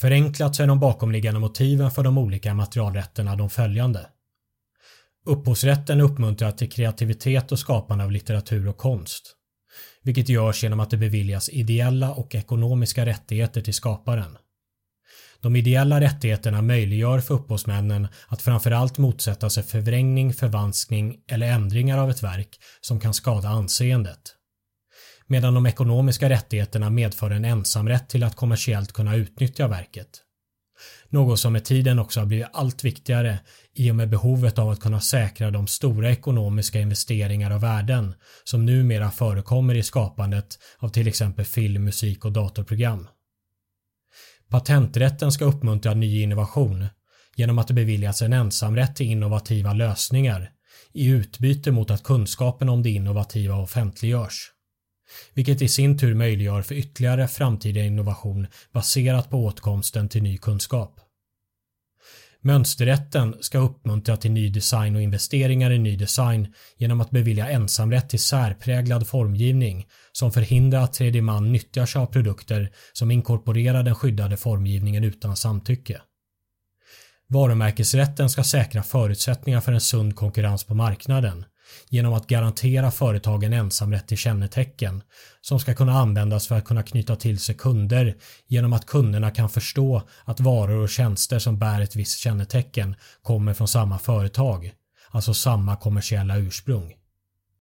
Förenklat så är de bakomliggande motiven för de olika materialrätterna de följande. Upphovsrätten uppmuntrar till kreativitet och skapande av litteratur och konst, vilket görs genom att det beviljas ideella och ekonomiska rättigheter till skaparen. De ideella rättigheterna möjliggör för upphovsmännen att framförallt motsätta sig förvrängning, förvanskning eller ändringar av ett verk som kan skada anseendet. Medan de ekonomiska rättigheterna medför en ensamrätt till att kommersiellt kunna utnyttja verket. Något som med tiden också har blivit allt viktigare i och med behovet av att kunna säkra de stora ekonomiska investeringar och värden som numera förekommer i skapandet av till exempel film, musik och datorprogram. Patenträtten ska uppmuntra ny innovation genom att det beviljas en ensamrätt till innovativa lösningar i utbyte mot att kunskapen om det innovativa offentliggörs. Vilket i sin tur möjliggör för ytterligare framtida innovation baserat på åtkomsten till ny kunskap. Mönsterrätten ska uppmuntra till ny design och investeringar i ny design genom att bevilja ensamrätt till särpräglad formgivning som förhindrar att tredje man nyttjar sig av produkter som inkorporerar den skyddade formgivningen utan samtycke. Varumärkesrätten ska säkra förutsättningar för en sund konkurrens på marknaden genom att garantera företagen ensamrätt till kännetecken som ska kunna användas för att kunna knyta till sig kunder genom att kunderna kan förstå att varor och tjänster som bär ett visst kännetecken kommer från samma företag, alltså samma kommersiella ursprung.